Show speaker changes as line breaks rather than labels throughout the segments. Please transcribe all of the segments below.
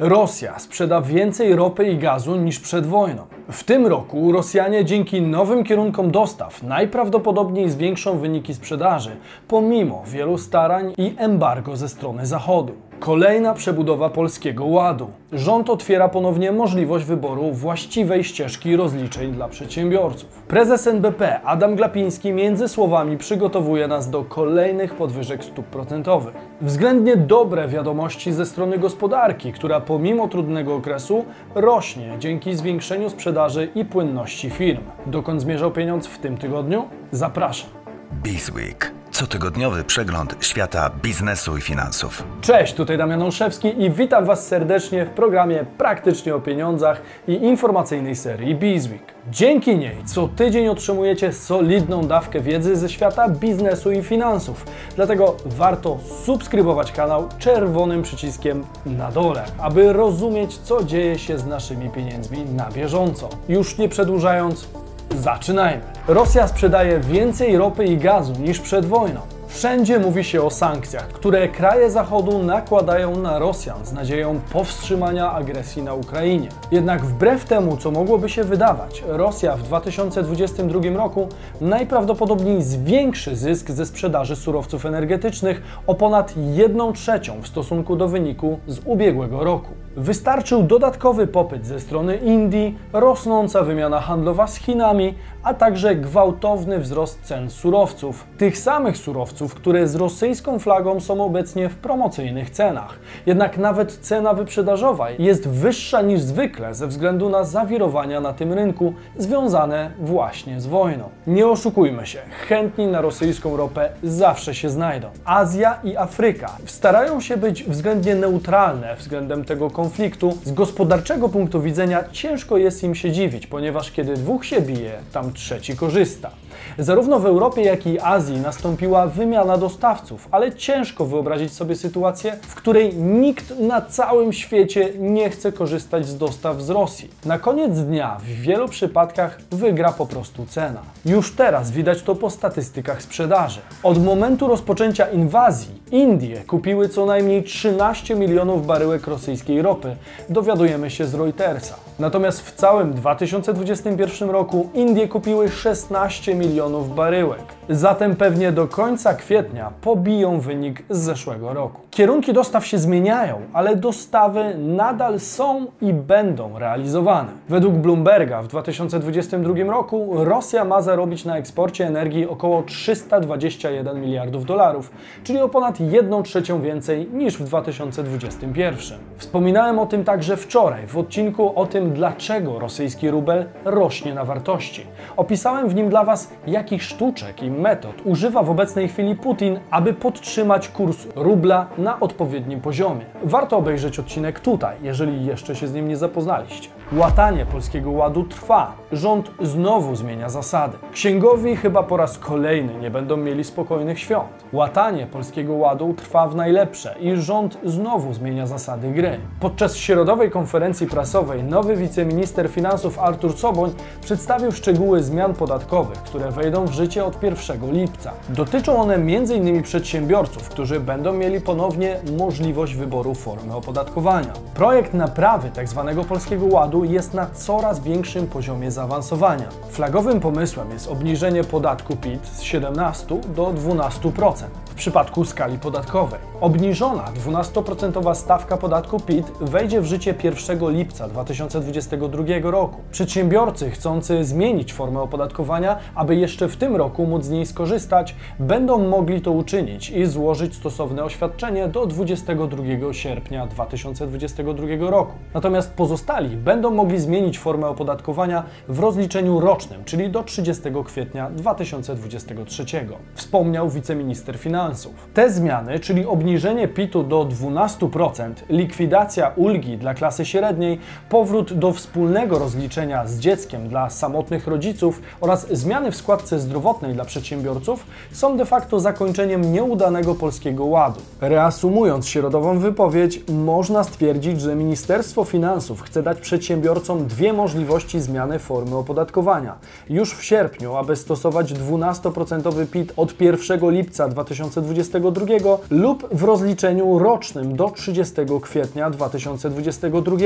Rosja sprzeda więcej ropy i gazu niż przed wojną. W tym roku Rosjanie dzięki nowym kierunkom dostaw najprawdopodobniej zwiększą wyniki sprzedaży, pomimo wielu starań i embargo ze strony Zachodu. Kolejna przebudowa Polskiego Ładu. Rząd otwiera ponownie możliwość wyboru właściwej ścieżki rozliczeń dla przedsiębiorców. Prezes NBP Adam Glapiński między słowami przygotowuje nas do kolejnych podwyżek stóp procentowych. Względnie dobre wiadomości ze strony gospodarki, która pomimo trudnego okresu rośnie dzięki zwiększeniu sprzedaży i płynności firm. Dokąd zmierzał pieniądz w tym tygodniu? Zapraszam.
Bizweek. Cotygodniowy przegląd świata biznesu i finansów.
Cześć, tutaj Damian Olszewski i witam Was serdecznie w programie Praktycznie o Pieniądzach i informacyjnej serii Bizweek. Dzięki niej co tydzień otrzymujecie solidną dawkę wiedzy ze świata biznesu i finansów. Dlatego warto subskrybować kanał czerwonym przyciskiem na dole, aby rozumieć, co dzieje się z naszymi pieniędzmi na bieżąco. Już nie przedłużając, Zaczynajmy. Rosja sprzedaje więcej ropy i gazu niż przed wojną. Wszędzie mówi się o sankcjach, które kraje Zachodu nakładają na Rosjan z nadzieją powstrzymania agresji na Ukrainie. Jednak wbrew temu, co mogłoby się wydawać, Rosja w 2022 roku najprawdopodobniej zwiększy zysk ze sprzedaży surowców energetycznych o ponad 1 trzecią w stosunku do wyniku z ubiegłego roku. Wystarczył dodatkowy popyt ze strony Indii, rosnąca wymiana handlowa z Chinami, a także gwałtowny wzrost cen surowców. Tych samych surowców, które z rosyjską flagą są obecnie w promocyjnych cenach. Jednak nawet cena wyprzedażowa jest wyższa niż zwykle ze względu na zawirowania na tym rynku związane właśnie z wojną. Nie oszukujmy się, chętni na rosyjską ropę zawsze się znajdą. Azja i Afryka starają się być względnie neutralne względem tego konfliktu. Z gospodarczego punktu widzenia ciężko jest im się dziwić, ponieważ kiedy dwóch się bije, tam trzeci korzysta. Zarówno w Europie, jak i Azji nastąpiła wymiana dostawców, ale ciężko wyobrazić sobie sytuację, w której nikt na całym świecie nie chce korzystać z dostaw z Rosji. Na koniec dnia w wielu przypadkach wygra po prostu cena. Już teraz widać to po statystykach sprzedaży. Od momentu rozpoczęcia inwazji Indie kupiły co najmniej 13 milionów baryłek rosyjskiej ropy, dowiadujemy się z Reutersa. Natomiast w całym 2021 roku Indie kupiły 16 milionów baryłek. Zatem pewnie do końca kwietnia pobiją wynik z zeszłego roku. Kierunki dostaw się zmieniają, ale dostawy nadal są i będą realizowane. Według Bloomberga w 2022 roku Rosja ma zarobić na eksporcie energii około 321 miliardów dolarów, czyli o ponad 1 trzecią więcej niż w 2021. Wspominałem o tym także wczoraj w odcinku o tym, dlaczego rosyjski rubel rośnie na wartości. Opisałem w nim dla Was, jakich sztuczek i metod używa w obecnej chwili Putin, aby podtrzymać kurs rubla na odpowiednim poziomie. Warto obejrzeć odcinek tutaj, jeżeli jeszcze się z nim nie zapoznaliście. Łatanie Polskiego Ładu trwa. Rząd znowu zmienia zasady. Księgowi chyba po raz kolejny nie będą mieli spokojnych świąt. Łatanie Polskiego Ładu trwa w najlepsze i rząd znowu zmienia zasady gry. Podczas środowej konferencji prasowej nowy wiceminister finansów Artur Soboń przedstawił szczegóły zmian podatkowych, które wejdą w życie od 1 lipca. Dotyczą one m.in. przedsiębiorców, którzy będą mieli ponownie możliwość wyboru formy opodatkowania. Projekt naprawy tzw. Tak Polskiego Ładu jest na coraz większym poziomie zaawansowania. Flagowym pomysłem jest obniżenie podatku PIT z 17 do 12% w przypadku skali podatkowej. Obniżona 12% stawka podatku PIT wejdzie w życie 1 lipca 2022 roku. Przedsiębiorcy chcący zmienić formę opodatkowania, aby jeszcze w tym roku móc z niej skorzystać, będą mogli to uczynić i złożyć stosowne oświadczenie do 22 sierpnia 2022 roku. Natomiast pozostali będą mogli zmienić formę opodatkowania w rozliczeniu rocznym, czyli do 30 kwietnia 2023. Wspomniał wiceminister finansów. Te zmiany, czyli obniżenie PIT-u do 12%, likwidacja ulgi dla klasy średniej, powrót do wspólnego rozliczenia z dzieckiem dla samotnych rodziców oraz zmiany w składce zdrowotnej dla przedsiębiorców są de facto zakończeniem nieudanego polskiego ładu. Reasumując środową wypowiedź, można stwierdzić, że Ministerstwo Finansów chce dać przedsiębiorcom dwie możliwości zmiany formy opodatkowania. Już w sierpniu, aby stosować 12% PIT od 1 lipca 2022 lub w rozliczeniu rocznym do 30 kwietnia 2022.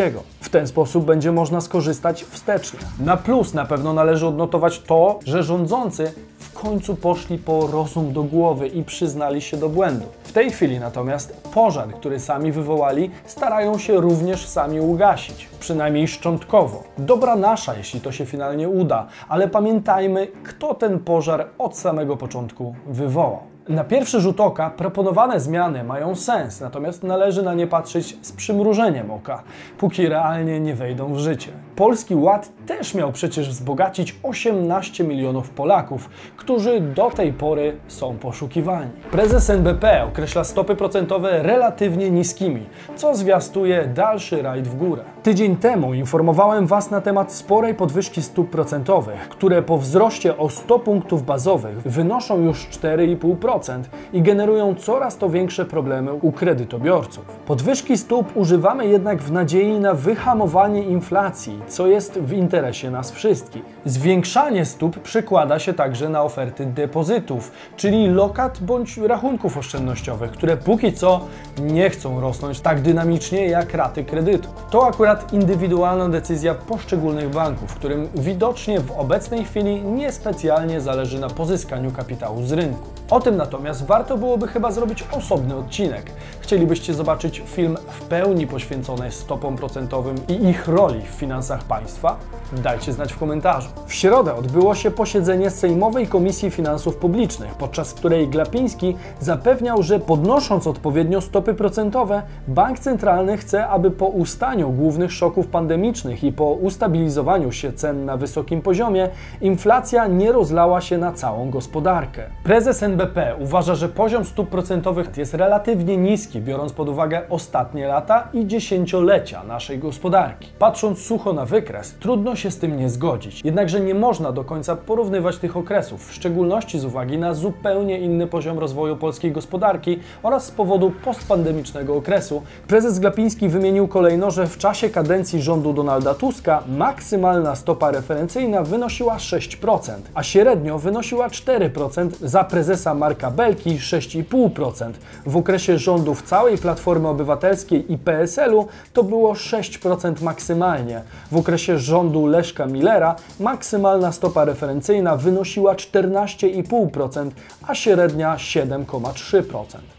W ten sposób będzie można skorzystać wstecznie. Na plus na pewno należy odnotować to, że rządzący w końcu poszli po rozum do głowy i przyznali się do błędu. W tej chwili natomiast pożar, który sami wywołali, starają się również sami ugasić, przynajmniej szczątkowo. Dobra nasza, jeśli to się finalnie uda, ale pamiętajmy, kto ten pożar od samego początku wywołał. Na pierwszy rzut oka proponowane zmiany mają sens, natomiast należy na nie patrzeć z przymrużeniem oka, póki realnie nie wejdą w życie. Polski Ład też miał przecież wzbogacić 18 milionów Polaków, którzy do tej pory są poszukiwani. Prezes NBP określa stopy procentowe relatywnie niskimi, co zwiastuje dalszy rajd w górę. Tydzień temu informowałem Was na temat sporej podwyżki stóp procentowych, które po wzroście o 100 punktów bazowych wynoszą już 4,5% i generują coraz to większe problemy u kredytobiorców. Podwyżki stóp używamy jednak w nadziei na wyhamowanie inflacji, co jest w interesie nas wszystkich. Zwiększanie stóp przekłada się także na oferty depozytów, czyli lokat bądź rachunków oszczędnościowych, które póki co nie chcą rosnąć tak dynamicznie jak raty kredytu. To akurat indywidualna decyzja poszczególnych banków, którym widocznie w obecnej chwili niespecjalnie zależy na pozyskaniu kapitału z rynku. O tym natomiast warto byłoby chyba zrobić osobny odcinek. Chcielibyście zobaczyć film w pełni poświęcony stopom procentowym i ich roli w finansach państwa? Dajcie znać w komentarzu. W środę odbyło się posiedzenie Sejmowej Komisji Finansów Publicznych, podczas której Glapiński zapewniał, że podnosząc odpowiednio stopy procentowe, bank centralny chce, aby po ustaniu głównych szoków pandemicznych i po ustabilizowaniu się cen na wysokim poziomie, inflacja nie rozlała się na całą gospodarkę. Prezes NBP uważa, że poziom stóp procentowych jest relatywnie niski, biorąc pod uwagę ostatnie lata i dziesięciolecia naszej gospodarki. Patrząc sucho na wykres, trudno się z tym nie zgodzić. Jednakże nie można do końca porównywać tych okresów, w szczególności z uwagi na zupełnie inny poziom rozwoju polskiej gospodarki oraz z powodu postpandemicznego okresu. Prezes Glapiński wymienił kolejno, że w czasie kadencji rządu Donalda Tuska maksymalna stopa referencyjna wynosiła 6%, a średnio wynosiła 4% za prezesa Marka Belki 6,5%. W okresie rządów całej Platformy Obywatelskiej i PSL-u to było 6% maksymalnie. W okresie rządu Leszka Millera maksymalna stopa referencyjna wynosiła 14,5%, a średnia 7,3%.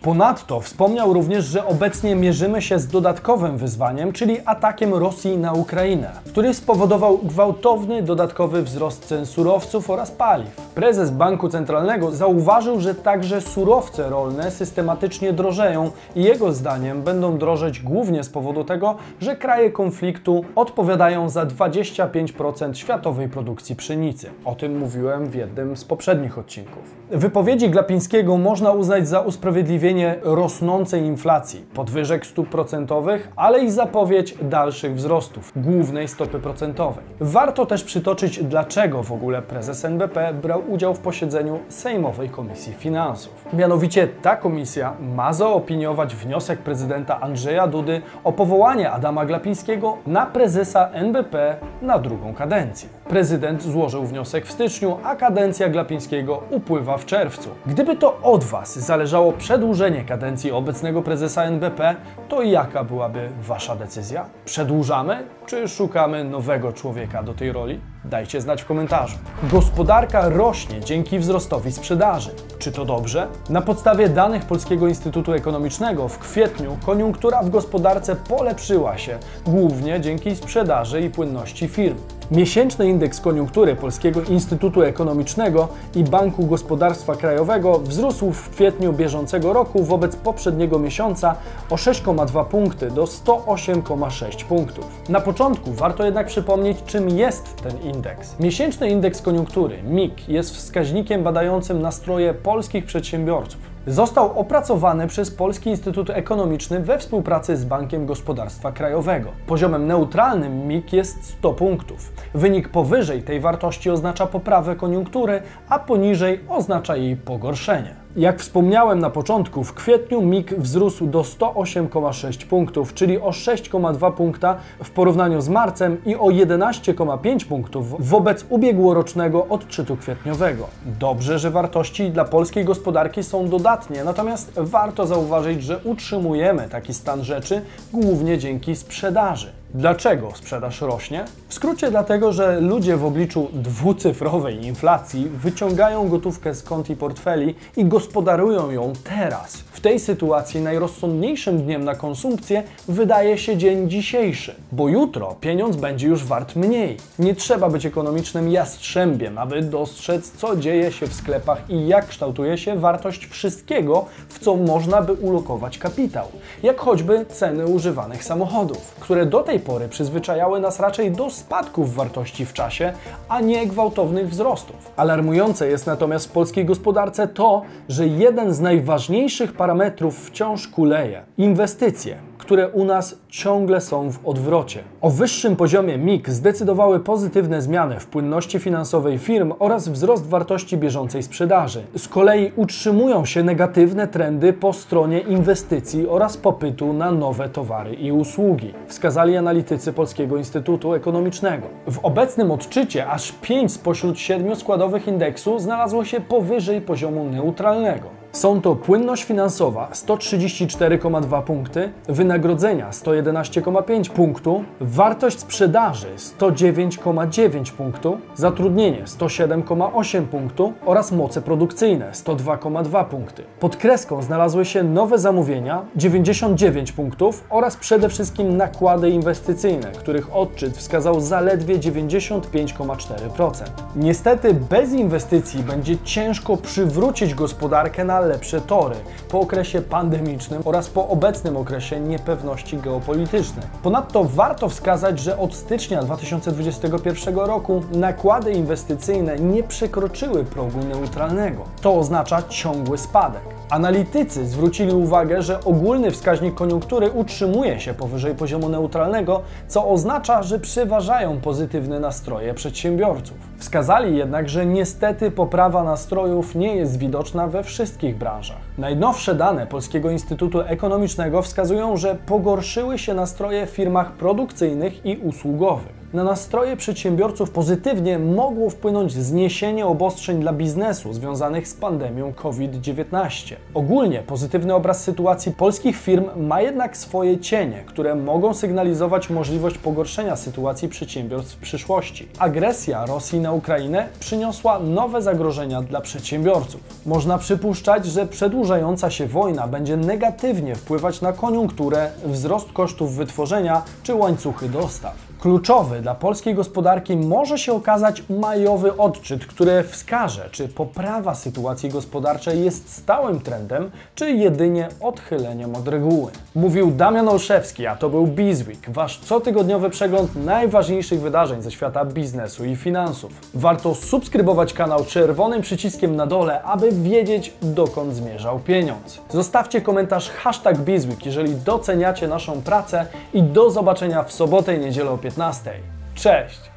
Ponadto wspomniał również, że obecnie mierzymy się z dodatkowym wyzwaniem, czyli atakiem Rosji na Ukrainę, który spowodował gwałtowny dodatkowy wzrost cen surowców oraz paliw. Prezes Banku Centralnego zauważył, że także surowce rolne systematycznie drożeją i jego zdaniem będą drożeć głównie z powodu tego, że kraje konfliktu odpowiadają za 25% światowej produkcji pszenicy. O tym mówiłem w jednym z poprzednich odcinków. Wypowiedzi Glapińskiego można uznać za usprawiedliwienie rosnącej inflacji, podwyżek stóp procentowych, ale i zapowiedź dalszych wzrostów głównej stopy procentowej. Warto też przytoczyć, dlaczego w ogóle prezes NBP brał udział w posiedzeniu Sejmowej Komisji Finansów. Mianowicie ta komisja ma zaopiniować wniosek prezydenta Andrzeja Dudy o powołanie Adama Glapińskiego na prezesa NBP na drugą kadencję. Prezydent złożył wniosek w styczniu, a kadencja Glapińskiego upływa w czerwcu. Gdyby to od Was zależało przedłużenie kadencji obecnego prezesa NBP, to jaka byłaby Wasza decyzja? Przedłużamy, czy szukamy nowego człowieka do tej roli? Dajcie znać w komentarzu. Gospodarka rośnie dzięki wzrostowi sprzedaży. Czy to dobrze? Na podstawie danych Polskiego Instytutu Ekonomicznego w kwietniu koniunktura w gospodarce polepszyła się, głównie dzięki sprzedaży i płynności firm. Miesięczny indeks koniunktury Polskiego Instytutu Ekonomicznego i Banku Gospodarstwa Krajowego wzrósł w kwietniu bieżącego roku wobec poprzedniego miesiąca o 6,2 punkty do 108,6 punktów. Na początku warto jednak przypomnieć, czym jest ten indeks. Miesięczny indeks koniunktury MIG jest wskaźnikiem badającym nastroje polskich przedsiębiorców został opracowany przez Polski Instytut Ekonomiczny we współpracy z Bankiem Gospodarstwa Krajowego. Poziomem neutralnym MIG jest 100 punktów. Wynik powyżej tej wartości oznacza poprawę koniunktury, a poniżej oznacza jej pogorszenie. Jak wspomniałem na początku, w kwietniu MIG wzrósł do 108,6 punktów, czyli o 6,2 punkta w porównaniu z marcem i o 11,5 punktów wobec ubiegłorocznego odczytu kwietniowego. Dobrze, że wartości dla polskiej gospodarki są dodatnie, natomiast warto zauważyć, że utrzymujemy taki stan rzeczy głównie dzięki sprzedaży. Dlaczego sprzedaż rośnie? W skrócie dlatego, że ludzie w obliczu dwucyfrowej inflacji wyciągają gotówkę z kont i portfeli i gospodarują ją teraz. W tej sytuacji najrozsądniejszym dniem na konsumpcję wydaje się dzień dzisiejszy, bo jutro pieniądz będzie już wart mniej. Nie trzeba być ekonomicznym jastrzębiem, aby dostrzec, co dzieje się w sklepach i jak kształtuje się wartość wszystkiego, w co można by ulokować kapitał, jak choćby ceny używanych samochodów, które do tej pory przyzwyczajały nas raczej do spadków wartości w czasie, a nie gwałtownych wzrostów. Alarmujące jest natomiast w polskiej gospodarce to, że jeden z najważniejszych parametrów wciąż kuleje inwestycje które u nas ciągle są w odwrocie. O wyższym poziomie MIG zdecydowały pozytywne zmiany w płynności finansowej firm oraz wzrost wartości bieżącej sprzedaży. Z kolei utrzymują się negatywne trendy po stronie inwestycji oraz popytu na nowe towary i usługi, wskazali analitycy Polskiego Instytutu Ekonomicznego. W obecnym odczycie aż 5 spośród 7 składowych indeksu znalazło się powyżej poziomu neutralnego. Są to płynność finansowa 134,2 punkty, wynagrodzenia 111,5 punktu, wartość sprzedaży 109,9 punktu, zatrudnienie 107,8 punktu oraz moce produkcyjne 102,2 punkty. Pod kreską znalazły się nowe zamówienia 99 punktów oraz przede wszystkim nakłady inwestycyjne, których odczyt wskazał zaledwie 95,4%. Niestety bez inwestycji będzie ciężko przywrócić gospodarkę na lepsze tory po okresie pandemicznym oraz po obecnym okresie niepewności geopolitycznej. Ponadto warto wskazać, że od stycznia 2021 roku nakłady inwestycyjne nie przekroczyły progu neutralnego. To oznacza ciągły spadek. Analitycy zwrócili uwagę, że ogólny wskaźnik koniunktury utrzymuje się powyżej poziomu neutralnego, co oznacza, że przeważają pozytywne nastroje przedsiębiorców. Wskazali jednak, że niestety poprawa nastrojów nie jest widoczna we wszystkich branżach. Najnowsze dane Polskiego Instytutu Ekonomicznego wskazują, że pogorszyły się nastroje w firmach produkcyjnych i usługowych. Na nastroje przedsiębiorców pozytywnie mogło wpłynąć zniesienie obostrzeń dla biznesu związanych z pandemią COVID-19. Ogólnie pozytywny obraz sytuacji polskich firm ma jednak swoje cienie, które mogą sygnalizować możliwość pogorszenia sytuacji przedsiębiorstw w przyszłości. Agresja Rosji na Ukrainę przyniosła nowe zagrożenia dla przedsiębiorców. Można przypuszczać, że przedłużająca się wojna będzie negatywnie wpływać na koniunkturę, wzrost kosztów wytworzenia czy łańcuchy dostaw. Kluczowy dla polskiej gospodarki może się okazać majowy odczyt, który wskaże, czy poprawa sytuacji gospodarczej jest stałym trendem, czy jedynie odchyleniem od reguły. Mówił Damian Olszewski, a to był Bizweek, wasz cotygodniowy przegląd najważniejszych wydarzeń ze świata biznesu i finansów. Warto subskrybować kanał czerwonym przyciskiem na dole, aby wiedzieć, dokąd zmierzał pieniądz. Zostawcie komentarz hashtag Bizweek, jeżeli doceniacie naszą pracę i do zobaczenia w sobotę i niedzielę o 15. Cześć!